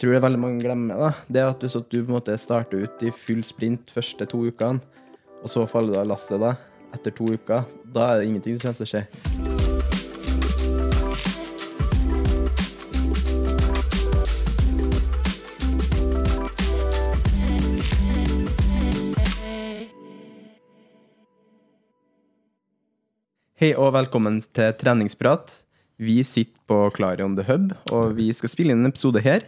Tror det er veldig mange glemmer, da, det er at hvis du på en måte starter ut i full sprint første to ukene, og så faller du av lasset da, etter to uker, da er det ingenting som kommer til å skje. Hei og velkommen til treningsprat. Vi sitter på Klarion The Hub, og vi skal spille inn en episode her.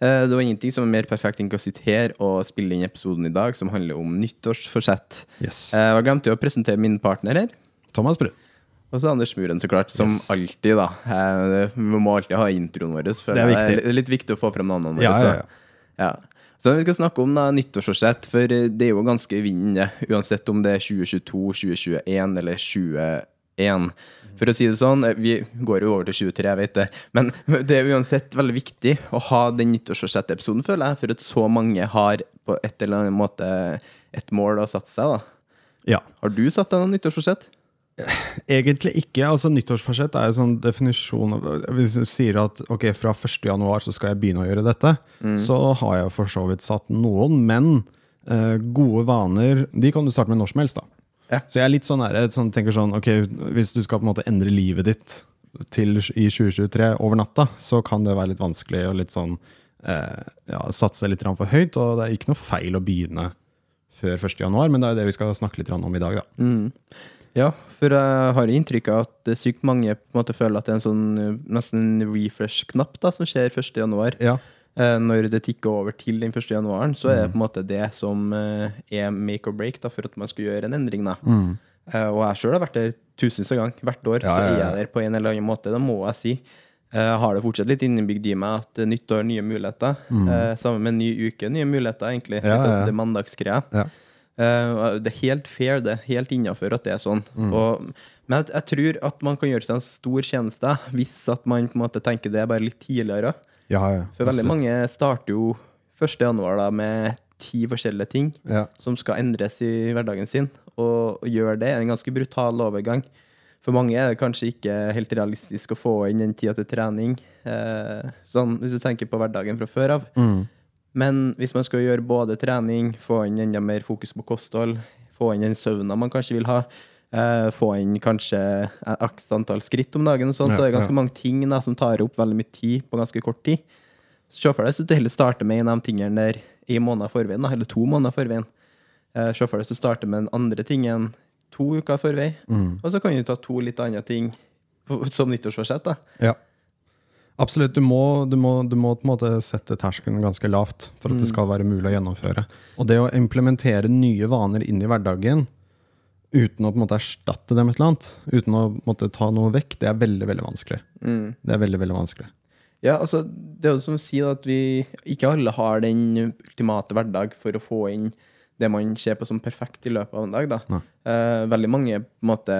Eh, Det var ingenting som er mer perfekt enn å sitte her og spille inn episoden i dag, som handler om nyttårsforsett. Yes. Eh, Jeg glemte jo å presentere min partner her. Thomas Brun. Og så Anders Muren, så klart. Som Yes. alltid, da. Eh, Vi må alltid ha introen vår. For Det er viktig. Det er litt viktig å få frem navnene våre. Ja, ja, ja. ja. Så vi skal snakke om da, nyttårsforsett, for det er jo ganske i vinden. Uansett om det er 2022, 2021 eller 2021. For å si det sånn, vi går jo over til 23, jeg vet det, men det er uansett veldig viktig å ha den nyttårsforsett-episoden, føler jeg, for at så mange har på et eller annet måte et mål å satse seg, da. Ja. Har du satt deg noe nyttårsforsett? Egentlig ikke. altså Nyttårsforsett er en sånn definisjon av Hvis du sier at ok, fra 1. januar så skal jeg begynne å gjøre dette, så har jeg for så vidt satt noen, men eh, gode vaner de kan du starte med når som helst. da. Ja. Så jeg er litt sånn, der, sånn tenker sånn ok, Hvis du skal på en måte endre livet ditt til i 2023 over natta, så kan det være litt vanskelig å litt sånn eh, ja, satse litt for høyt. Og det er ikke noe feil å begynne før 1. januar, men det er jo det vi skal snakke litt om i dag. da. Ja, for jeg har inntrykk av at sykt mange på en måte føler at det er en sånn nesten refresh-knapp da, som skjer 1. januar. Ja. Eh, Når det tikker over til den 1. januaren, så er det på en måte det som eh, er make or break da, for at man skal gjøre en endring. da. Mm. Og jeg sjøl har vært der tusenvis av ganger. Hvert år Ja, så ja, er jeg der på en eller annen måte. Det må jeg si. Eh, Jeg har det fortsatt litt innebygd i meg at eh, nytt år, nye muligheter. Mm. Sammen med ny uke, nye muligheter, egentlig. Ja, ja, ja. Det mandagsgreia. Ja. Eh, det er helt fair, det. er Helt innafor at det er sånn. Og, men jeg, jeg tror at man kan gjøre seg en stor tjeneste hvis at man på en måte tenker det er bare litt tidligere. Ja, ja, For veldig absolutt. mange starter jo 1. januar da med ti forskjellige ting Ja. som skal endres i hverdagen sin. Og å gjøre det er en ganske brutal overgang. For mange er det kanskje ikke helt realistisk å få inn den tida til trening. Eh, sånn, hvis du tenker på hverdagen fra før av. Men hvis man skal gjøre både trening, få inn enda mer fokus på kosthold, få inn den søvna man kanskje vil ha, eh, få inn kanskje x antall skritt om dagen, og sånn, Ja, så er det ganske ja. mange ting da, som tar opp veldig mye tid på ganske kort tid. Så Se for deg så du heller starter med en av de tingene der i måneder forveien, da, eller to måneder forveien. Eh, Se for deg så du starter med den andre tingen to uker forvei, Mm. og så kan du ta to litt andre ting som nyttårsforsett. da. Ja. Absolutt. Du må, du, må, du må på en måte sette terskelen ganske lavt for at det skal være mulig å gjennomføre. Og det å implementere nye vaner inn i hverdagen uten å på en måte erstatte dem med et eller annet, uten å på en måte ta noe vekk, det er veldig veldig vanskelig. Det er veldig, veldig vanskelig. Ja, altså, det er jo som å si at vi ikke alle har den ultimate hverdag for å få inn det man ser på som perfekt i løpet av en dag. da. Eh, veldig mange på en måte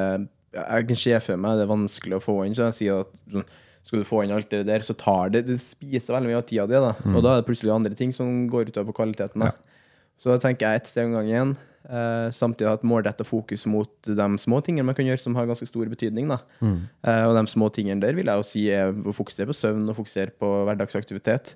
Jeg kan se for meg det er vanskelig å få inn, så jeg sier at sånn, skal du få inn alt det der, så tar det Det spiser veldig mye av tida di, da. Og da er det plutselig andre ting som går utover på kvaliteten. da. Så da tenker jeg ett sted om gangen. Eh, samtidig ha et målretta fokus mot de små tingene man kan gjøre som har ganske stor betydning. Da. Uh, og de små tingene der vil jeg jo si er å fokusere på søvn og fokusere på hverdagsaktivitet.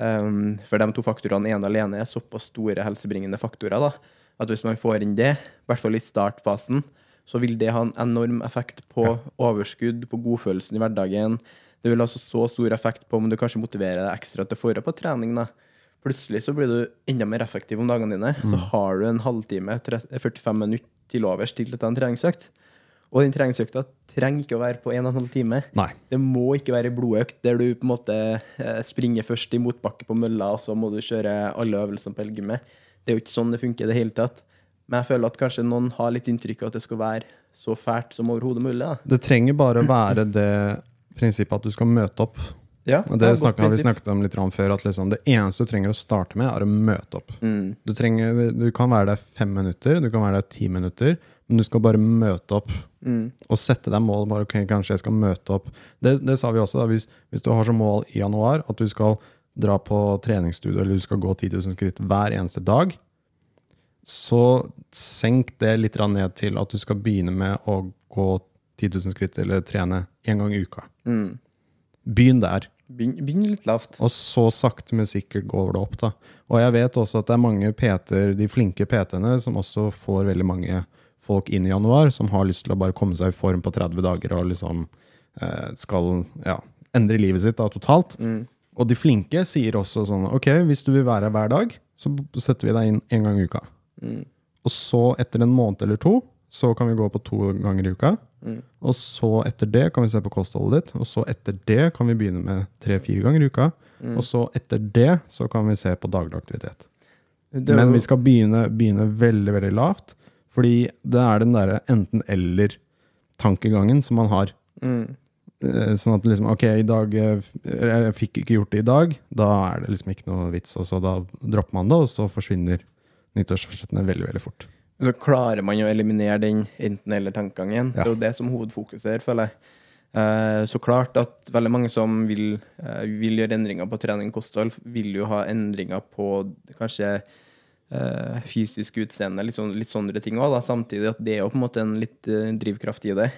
Um, for de to faktorene ene alene er såpass store helsebringende faktorer da, at hvis man får inn det, i hvert fall i startfasen, så vil det ha en enorm effekt på overskudd, på godfølelsen i hverdagen. Det vil ha så, stor effekt på om du kanskje motiverer deg ekstra til å forrige på trening. da. Plutselig så blir du enda mer effektiv om dagene dine. Så har du en halvtime, 30, 45 minutter til overs til dette en treningsøkt. Og den treningsøkta trenger ikke å være på 1 12 time. Nei. Det må ikke være en blodøkt der du på en måte eh, springer først i motbakke på mølla, og så må du kjøre alle øvelsene på elgymmet. Det er jo ikke sånn det funker i det hele tatt. Men jeg føler at kanskje noen har litt inntrykk av at det skal være så fælt som overhodet mulig. da. Det trenger bare være det prinsippet at du skal møte opp. Ja, det det er snakket, vi snakket om litt før, at liksom det eneste du trenger å starte med, er å møte opp. Mm. Du, trenger, du kan være der fem minutter, du kan være der ti minutter, men du skal bare møte opp. Mm. Og sette deg mål. bare, okay, kanskje jeg skal møte opp. Det, det sa vi også. da, hvis, hvis du har som mål i januar at du skal dra på treningsstudio eller du skal gå 10 000 skritt hver eneste dag, så senk det litt ned til at du skal begynne med å gå 10 000 skritt eller trene én gang i uka. Mm. Begynn der. Begynn, litt lavt. Og så sakte, men sikkert går det opp. da. Og jeg vet også at det er mange PT-er, de flinke PT-ene, som også får veldig mange folk inn i januar, som har lyst til å bare komme seg i form på 30 dager og liksom eh, skal ja, endre livet sitt da, totalt. Og de flinke sier også sånn Ok, hvis du vil være her hver dag, så setter vi deg inn én gang i uka. Og så, etter en måned eller to, så kan vi gå på to ganger i uka. Og så etter det kan vi se på kostholdet ditt. Og så etter det kan vi begynne med tre-fire ganger i uka. Og så etter det så kan vi se på daglig aktivitet. Er Men vi skal begynne, begynne veldig, veldig lavt. Fordi det er den derre enten-eller-tankegangen som man har. Mm. Sånn at liksom, ok, i dag eh, Jeg fikk ikke gjort det i dag. Da er det liksom ikke noe vits. Og så da dropper man det, og så forsvinner nyttårsforsettene veldig, veldig fort. Så klarer man å eliminere den enten-eller-tankegangen. Det er jo det som hovedfokuset her, føler jeg. Eh, Så klart at veldig mange som vil, eh, vil gjøre endringer på trening og kosthold, vil jo ha endringer på kanskje eh, fysisk utseende, litt, sånn, litt sånne ting òg. Samtidig at det er jo på en måte en litt drivkraft i det.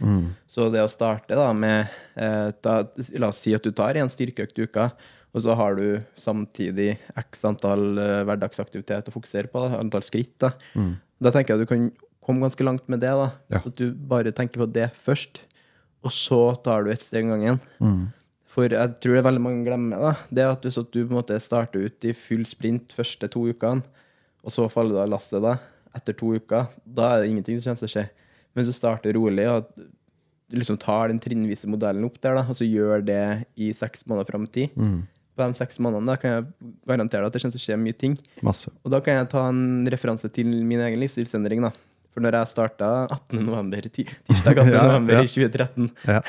Så det å starte da med ta, La oss si at du tar en styrkeøkt i uka, og så har du samtidig x antall hverdagsaktivitet å fokusere på, da, antall skritt. Da. Da tenker jeg at du kan komme ganske langt med det. da. Ja. Så at du bare tenker på det først, og så tar du et steg om gangen. For jeg tror det er veldig mange glemmer da, det at hvis du på en måte starter ut i full sprint første to ukene, og så faller du av lasset da, etter to uker, da er det ingenting som kommer til å skje. Men hvis du starter rolig og liksom tar den trinnvise modellen opp der, da, og så gjør det i seks måneder fram i tid, på de seks månedene da kan jeg garantere deg at det kommer til å skje mye ting. Masse. Og da kan jeg ta en referanse til min egen livsstilsendring. da. For når jeg starta 18. november, tirsdag 18. Ja, november ja. i 2013, Ja.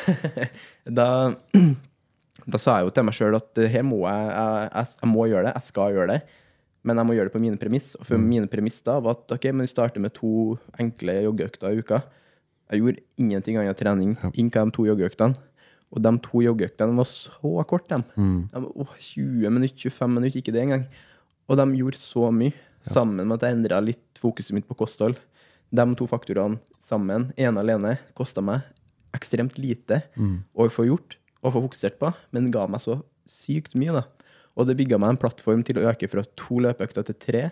da, da sa jeg jo til meg sjøl at her må jeg, jeg, jeg må gjøre det, jeg skal gjøre det. Men jeg må gjøre det på mine premiss. Og for Mm. mine premiss da var at ok, men vi starter med to enkle joggeøkter i uka. Jeg gjorde ingenting annet trening enn ja. de to joggeøktene. Og de to joggeøktene var så korte, de. Mm. de var, 20 minutter, 25 minutter, ikke det engang. Og de gjorde så mye, sammen med at jeg endra litt fokuset mitt på kosthold. De to faktorene sammen, ene alene, kosta meg ekstremt lite å få gjort og få fokusert på, men ga meg så sykt mye, da. Og det bygga meg en plattform til å øke fra to løpeøkter til tre.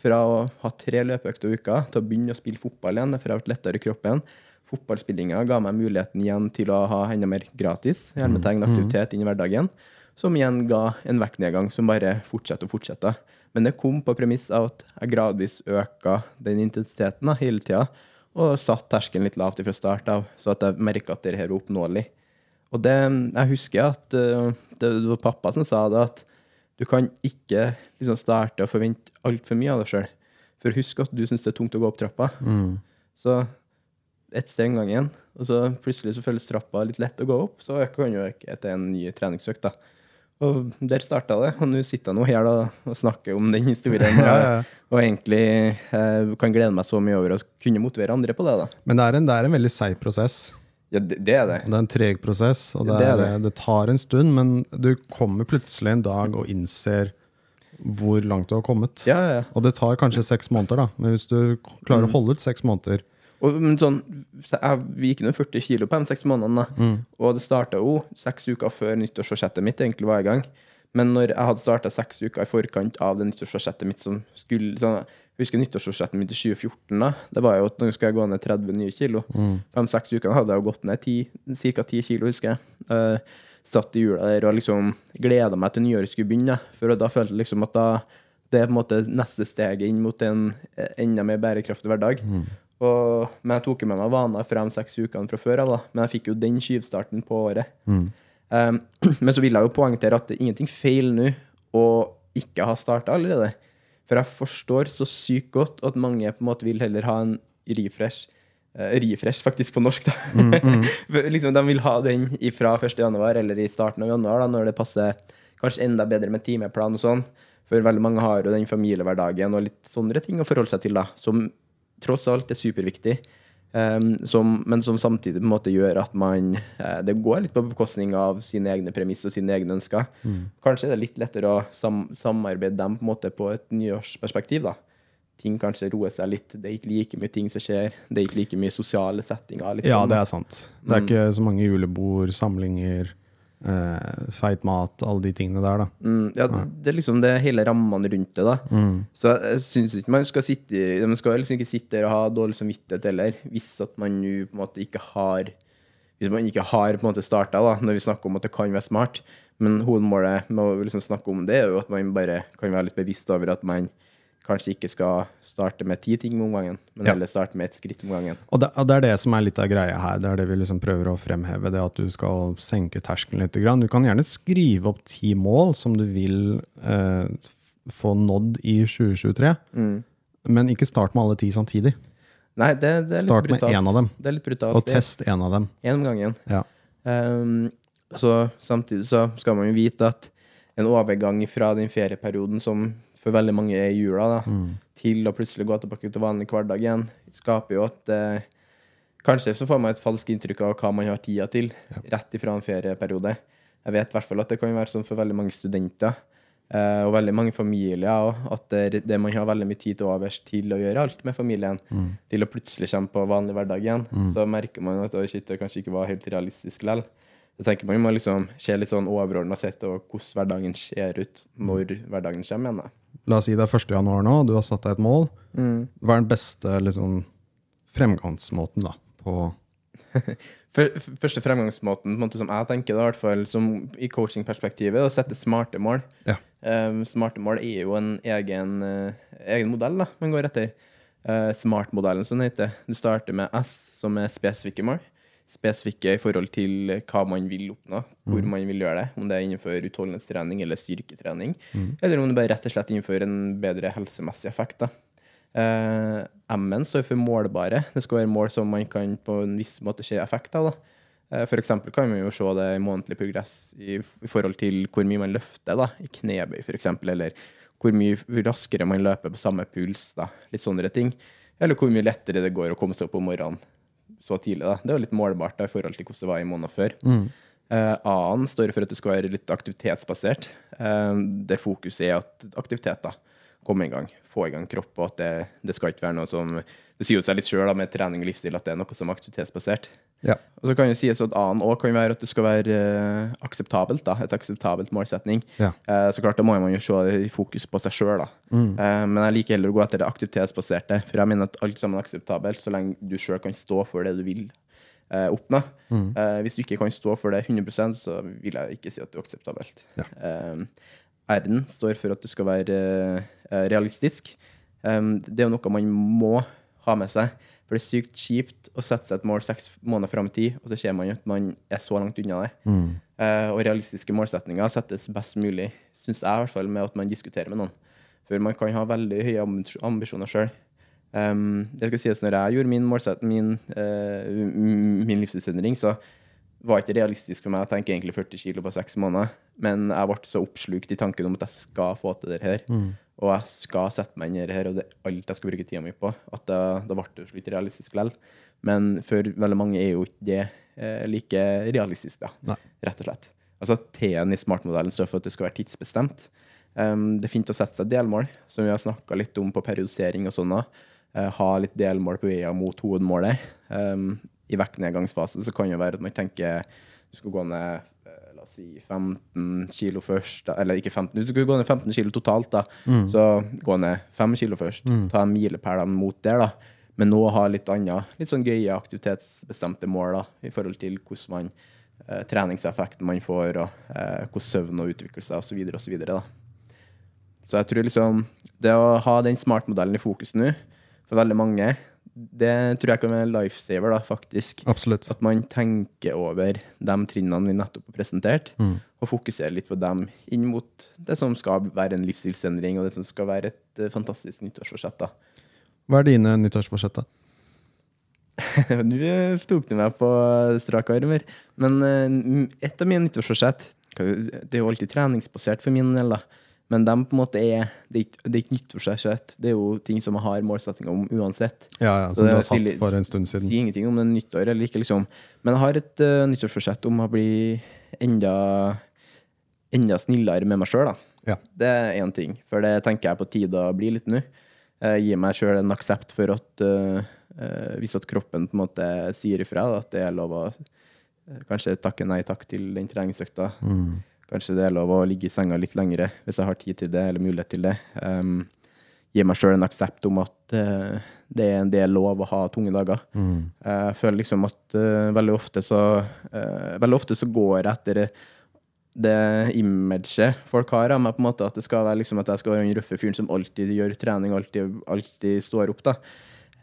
Fra å ha tre løpeøkter i uka til å begynne å spille fotball igjen, for jeg har vært lettere i kroppen. Fotballspillinga ga meg muligheten igjen til å ha enda mer gratis hermetegn aktivitet inn i hverdagen, som igjen ga en vektnedgang som bare fortsetter og fortsetter. Men det kom på premiss av at jeg gradvis øka den intensiteten da, hele tida, og satt terskelen litt lavt fra start av, så at jeg merka at dette er oppnåelig. Og det, jeg husker at eh, det, var pappa som sa det, at du kan ikke liksom starte og forvente altfor mye av deg sjøl. For husk at du syns det er tungt å gå opp trappa. Så ett steg om gangen, og så plutselig så føles trappa litt lett å gå opp, så kan du øke etter en ny treningsøkt. da. Og der starta det. Og nå sitter jeg nå her da, og snakker om den historien. Og, Ja, ja. og egentlig eh, kan glede meg så mye over å kunne motivere andre på det. da. Men det er en, det er en veldig seig prosess. Ja, det, det er det. Det er en treg prosess, og det, Det er, det, det. tar en stund, men du kommer plutselig en dag og innser hvor langt du har kommet. Ja, ja, ja. Og det tar kanskje seks måneder, da. Men hvis du klarer å holde ut seks måneder Og, men sånn, jeg vi gikk ned 40 kilo på de seks månedene. Mm. Og det starta jo seks uker før nyttårsforsettet mitt egentlig var i gang. Men når jeg hadde starta seks uker i forkant av det nyttårsforsettet mitt som skulle sånn, Jeg husker nyttårsforsettet mitt i 2014. da, Det var jo at nå skal jeg gå ned 30 nye kilo. På de seks ukene hadde jeg jo gått ned ca. 10 kilo, husker jeg. Uh, satt i jula der og liksom gleda meg til nyåret skulle begynne. For da følte jeg liksom at da det er på en måte neste steget inn mot en eh, enda mer bærekraftig hverdag. Og, men jeg tok jo med meg vaner fra de seks ukene fra før av, da. Men jeg fikk jo den skyvstarten på året. Um, men så vil jeg jo poengtere at det er ingenting feil nå å ikke ha starta allerede. For jeg forstår så sykt godt at mange på en måte vil heller ha en refresh. Uh, refresh, faktisk, på norsk, da. For liksom, de vil ha den fra 1. januar eller i starten av januar, da, når det passer kanskje enda bedre med timeplan og sånn. For veldig mange har jo den familiehverdagen og litt sånne ting å forholde seg til, da, som tross alt er superviktig. Um, som, men som samtidig på en måte gjør at man uh, Det går litt på bekostning av sine egne premisser og sine egne ønsker. Kanskje er det litt lettere å sam samarbeide dem på en måte på et nyårsperspektiv. da. Ting kanskje roer seg litt. Det er ikke like mye ting som skjer. Det er ikke like mye sosiale settinger. Liksom. Ja, det er sant. Det er ikke så mange julebord, samlinger, eh, feit mat, alle de tingene der, da. Mm, ja, det er liksom det hele rammene rundt det. da. Så jeg syns ikke man skal sitte man skal liksom ikke sitte der og ha dårlig samvittighet heller, hvis at man nå på en måte ikke har hvis man ikke har på en måte starta, når vi snakker om at det kan være smart. Men hovedmålet med å liksom snakke om det er jo at man bare kan være litt bevisst over at man kanskje ikke skal starte med ti ting om gangen, men Ja. heller starte med et skritt om gangen. Og det, og det er det som er litt av greia her. Det er det vi liksom prøver å fremheve. Det at du skal senke terskelen litt. Du kan gjerne skrive opp ti mål som du vil eh, få nådd i 2023. Men ikke start med alle ti samtidig. Nei, det, det er litt Start med brutalt. én av dem, Det er litt brutalt. og test én av dem. Én om gangen. Ja. Um, så samtidig så skal man jo vite at en overgang fra den ferieperioden som for veldig mange er jula, da, til å plutselig gå tilbake til vanlig hverdag igjen, skaper jo at eh, Kanskje så får man et falskt inntrykk av hva man har tida til, rett ifra en ferieperiode. Jeg vet i hvert fall at det kan være sånn for veldig mange studenter. eh, og veldig mange familier også, at det, det man har veldig mye tid til overs til å gjøre alt med familien, til å plutselig komme på vanlig hverdag igjen, så merker man at shit, det kanskje ikke var helt realistisk likevel. Da tenker Man jo må liksom se litt sånn overordna sett og hvordan hverdagen ser ut når hverdagen kommer igjen. La oss si det er 1. januar nå, du har satt deg et mål. Hva er den beste liksom, fremgangsmåten da, på første fremgangsmåten måte som jeg tenker da, i hvert fall som i coachingperspektivet, er å sette smarte mål. Ja. Um, smarte mål er jo en egen, uh, egen modell da, man går etter. Uh, Smart-modellen, som det heter. Du starter med S, som er spesifikke mål. Spesifikke i forhold til hva man vil oppnå, hvor man vil gjøre det. Om det er innenfor utholdenhetstrening eller styrketrening, eller om det bare rett og slett innenfor en bedre helsemessig effekt. da. Eh, M-en står for målbare. Det skal være mål som man kan på en viss måte se effekt av. da. Eh, eksempel kan man jo se det i månedlig progress i, i forhold til hvor mye man løfter da, i knebøy, eksempel, eller hvor mye raskere man løper på samme puls. da, Litt sånne ting. Eller hvor mye lettere det går å komme seg opp om morgenen så tidlig. da. Det jo litt målbart da, i forhold til hvordan det var i måneden før. Eh, A-en står for at det skal være litt aktivitetsbasert. uh, der fokuset er at aktivitet, da. Komme i gang, få i gang kropp, og at det, det skal ikke være noe som Det sier jo seg litt sjøl med trening og livsstil at det er noe som er aktivitetsbasert. Ja. Og så kan det sies at A-en òg kan være at det skal være uh, akseptabelt. da, Et akseptabelt målsetning. Ja. Uh, så klart, da må man jo se det i fokus på seg sjøl, da. Uh, men jeg liker heller å gå etter det aktivitetsbaserte, for jeg mener at alt sammen er akseptabelt så lenge du sjøl kan stå for det du vil oppnå. Eh, hvis du ikke kan stå for det 100% så vil jeg ikke si at det er akseptabelt. Eh, R-en står for at du skal være eh, realistisk. Det er jo noe man må ha med seg. For det er sykt kjipt å sette seg et mål seks måneder fram i tid, og så ser man at man er så langt unna det. Mm. og realistiske målsetninger settes best mulig, syns jeg i hvert fall, med at man diskuterer med noen. For man kan ha veldig høye ambisjoner sjøl. Um, det skal sies når jeg gjorde min målsett, min, uh, min livsstilsendring, så var ikke realistisk for meg å tenke egentlig 40 kilo på seks måneder. Men jeg ble så oppslukt i tanken om at jeg skal få til det her. Og jeg skal sette meg inn i det her, og det er alt jeg skal bruke tida mi på. At da, da ble det jo realistisk likevel. Men for veldig mange er jo ikke det eh, like realistisk, da. Nei. Rett og slett. Altså T-en i smartmodellen står for at det skal være tidsbestemt. Um, det er fint å sette seg delmål, som vi har snakka litt om på periodisering og sånn. Eh, ha litt delmål på veien mot hovedmålet. Um, I vektnedgangsfase så kan det være at man tenker du skal gå ned eh, la oss si 15 kilo først. Eller ikke 15, hvis du skal gå ned 15 kilo totalt, da, så gå ned 5 kilo først. Ta en milepæl mot der, da. Men nå ha litt andre, litt sånn gøye aktivitetsbestemte mål da, i forhold til hvordan man eh, treningseffekten man får, og eh, hvordan søvn og utvikler seg, osv. så, Så jeg tror liksom det å ha den smartmodellen i fokus nå, for veldig mange, det tror jeg kan være en lifesaver, da, faktisk. Absolutt. At man tenker over de trinnene vi nettopp har presentert, og fokuserer litt på dem inn mot det som skal være en livsstilsendring, og det som skal være et eh, fantastisk nyttårsforsett. da. Hva er dine nyttårsforsett, da? Nå tok du meg på strak armer. Men eh, et av mine nyttårsforsett Det er jo alltid treningsbasert for min del, da. Men de på en måte er Det er ikke, det er ikke nyttårsforsett. Det er jo ting som jeg har målsettinger om uansett. Ja, ja, Som du har satt for en stund siden. Sier ingenting om det er nyttår eller ikke, liksom. Men jeg har et uh, nyttårsforsett om å bli enda, enda snillere med meg sjøl. Ja. Det er én ting, for det tenker jeg på tide å bli litt nå. Uh, gi meg sjøl en aksept for at uh, hvis at kroppen på en måte sier ifra, da, at det er lov å kanskje takke nei takk til den treningsøkta. Kanskje det er lov å ligge i senga litt lengre hvis jeg har tid til det, eller mulighet til det. Um, gi meg sjøl en aksept om at uh, det, er, det er lov å ha tunge dager. Mm. Jeg føler liksom at uh, veldig ofte så uh, Veldig ofte så går jeg etter det, imaget folk har av meg, på en måte, at det skal være liksom at jeg skal være den røffe fyren som alltid gjør trening, alltid, alltid står opp. da.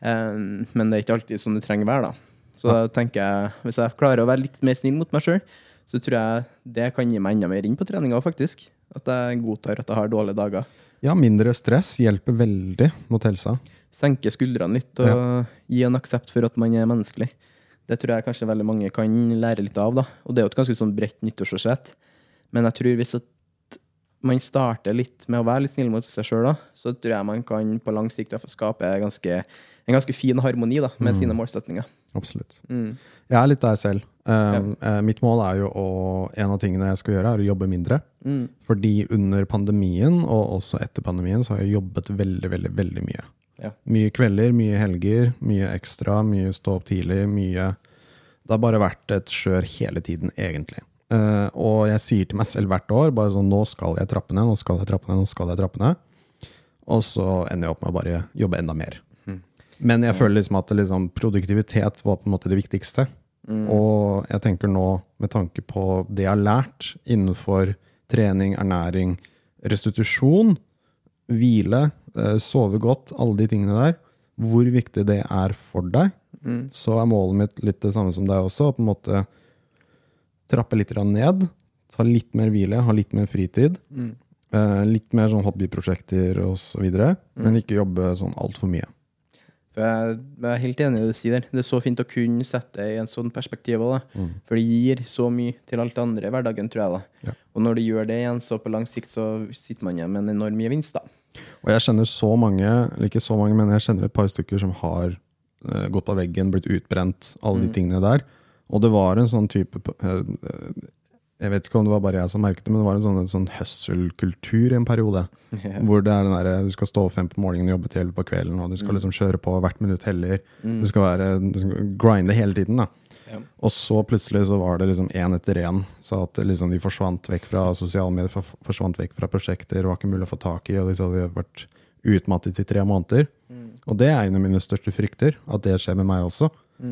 Um, men det er ikke alltid sånn det trenger være. da. Så da tenker jeg, hvis jeg klarer å være litt mer snill mot meg sjøl, så tror jeg det kan gi meg enda mer inn på treninga, faktisk. At jeg godtar at jeg har dårlige dager. Ja, mindre stress hjelper veldig mot helsa. senke skuldrene litt og gi en aksept for at man er menneskelig. Det tror jeg kanskje veldig mange kan lære litt av. da. Og det er jo et ganske sånn bredt nyttårsforsett. Men jeg tror hvis at man starter litt med å være litt snill mot seg sjøl, så tror jeg man kan på lang sikt skape ganske, en ganske fin harmoni da, med sine målsetninger. Absolutt. Mm. Jeg er litt der selv. Um, ja. mitt mål er jo å En av tingene jeg skal gjøre, er å jobbe mindre. Mm. Fordi under pandemien, og også etter pandemien, så har jeg jobbet veldig, veldig, veldig mye. Ja. Mye kvelder, mye helger, mye ekstra, mye stå opp tidlig, mye Det har bare vært et skjør hele tiden, egentlig. Uh, og jeg sier til meg selv hvert år bare sånn Nå skal jeg trappe ned, nå skal jeg trappe ned, nå skal jeg trappe ned. Og så ender jeg opp med å bare jobbe enda mer. Men jeg føler liksom at liksom, produktivitet var på en måte det viktigste. Og jeg tenker nå, med tanke på det jeg har lært innenfor trening, ernæring, restitusjon, hvile, eh, sove godt, alle de tingene der, hvor viktig det er for deg, så er målet mitt litt det samme som deg også. på en måte trappe litt ned, ta litt mer hvile, ha litt mer fritid. Mm. litt mer sånn hobbyprosjekter osv., men ikke jobbe sånn altfor mye. For jeg, jeg er helt enig i det du sier der. Det er så fint å kunne sette det i en sånn perspektiv også, mm. For det gir så mye til alt det andre i hverdagen, tror jeg. Ja. Og når du gjør det igjen, så på lang sikt så sitter man igjen med en enorm gevinst. da. Og jeg kjenner så mange, eller ikke så mange, men jeg kjenner et par stykker som har eh, gått på veggen, blitt utbrent, alle de tingene der. Og det var en sånn type eh, eh, Jeg vet ikke om det var bare jeg som merket det, men det var en sånn, en sånn hustle-kultur i en periode. Hvor det er den der, du skal stå opp fem på morgenen og jobbe til elleve på kvelden, og du skal liksom kjøre på hvert minutt heller. Du skal være, du skal grinde hele tiden. da. Yeah. Og så plutselig så var det liksom én etter én. Så at liksom de forsvant vekk fra sosiale medier, for- forsvant vekk fra prosjekter, var ikke mulig å få tak i, og de hadde vært utmattet i tre måneder. Og det er en av mine største frykter, at det skjer med meg også.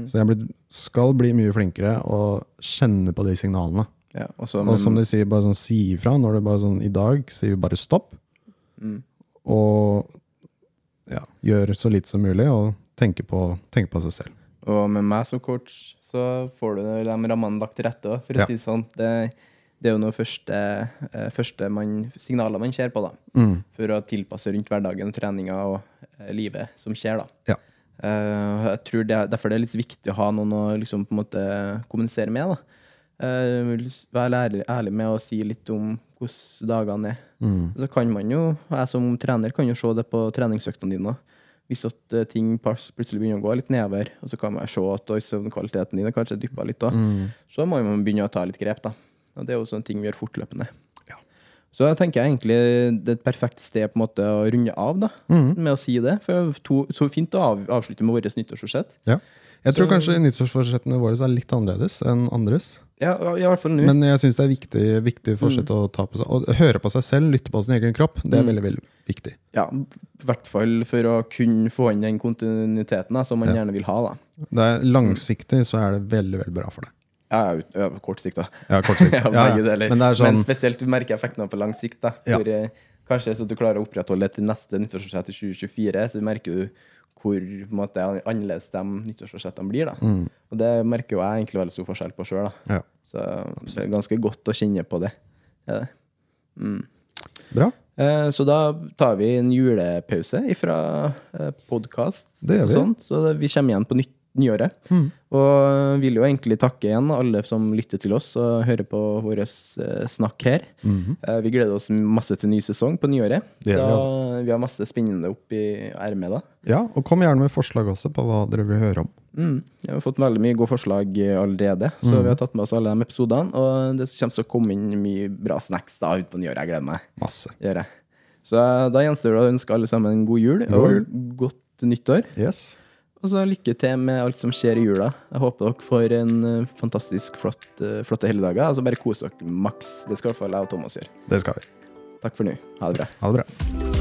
Så jeg blir, skal bli mye flinkere og kjenne på de signalene. Ja, også, Og som de sier, bare sånn si ifra. Når det bare sånn I dag sier vi bare stopp. Og ja, gjør så lite som mulig, og tenke på, tenke på seg selv. Og med meg som coach, så får du de rammene lagt til rette òg, for å Ja. si det sånn. Det, det er jo noe første, eh, første man, signaler man ser på, da. Mm. For å tilpasse rundt hverdagen, treninga og eh, livet som skjer, da. Ja. Uh, jeg tror det, er- Derfor det er litt viktig å ha noen å liksom på en måte kommunisere med. da. Vil være ærlig, ærlig med å si litt om hvordan dagene er. Mm. Så kan man jo, jeg som trener kan jo se det på treningsøktene dine. Hvis at eh, ting plutselig begynner å gå litt nedover, og så kan man se at søvnkvaliteten din er kanskje dyppa litt, da. så må man begynne å ta litt grep. da. Og Det er jo sånne ting vi gjør fortløpende. Ja. Så jeg tenker egentlig det er et perfekt sted på en måte å runde av da, med å si det. For to, Så fint å av, avslutte med vårt nyttårsforsett. Ja. Jeg tror Så- kanskje nyttårsforsettene våre er litt annerledes enn andres. Ja, i hvert fall nå. Men jeg syns det er viktig, viktig forsett å ta på seg. Og høre på seg selv, lytte på sin egen kropp. Det er Mm. veldig, veldig viktig. Ja, i hvert fall for å kunne få inn den kontinuiteten da, som man Ja. gjerne vil ha. da. Det er langsiktig så er det veldig, veldig bra for deg. Ja, ja, kort sikt, da. Ja, kort sikt. ja, Ja. Men sånn spesielt du merker effekten av på lang sikt. da. For, eh, kanskje så du klarer å opprettholde det til neste nyttårsforsett i 2024, så merker du hvor måte, annerledes de nyttårsforsettene blir. da. Mm. Og det merker jo jeg egentlig veldig stor forskjell på sjøl. Ja. Så det er ganske godt å kjenne på det. Er det. Bra. Eh, Så da tar vi en julepause fra podkast. Det gjør vi. Sånn, så vi kommer igjen på nytt, nyåret. Mm. Og vil jo egentlig takke igjen alle som lytter til oss og hører på vår eh, snakk her. Eh, Vi gleder oss masse til ny sesong på nyåret. Det Det altså. vi har masse spennende opp i ermet da. Ja, og kom gjerne med forslag også på hva dere vil høre om. Mm. Vi har fått veldig mye gode forslag allerede, så Mhm. vi har tatt med oss alle de episodene. Og det kommer til å komme inn mye bra snacks da ut på nyåret. Jeg gleder meg. Masse. gjør jeg. Så eh, da gjenstår det å ønske alle sammen en god jul God og godt nyttår. Yes. Og så lykke til med alt som skjer i jula. Jeg håper dere får en eh, fantastisk flott, eh, flotte helligdager. Altså bare kos dere maks. Det skal i hvert fall jeg og Thomas gjøre. Det skal vi. Takk for nå. Ha det bra. Ha det bra.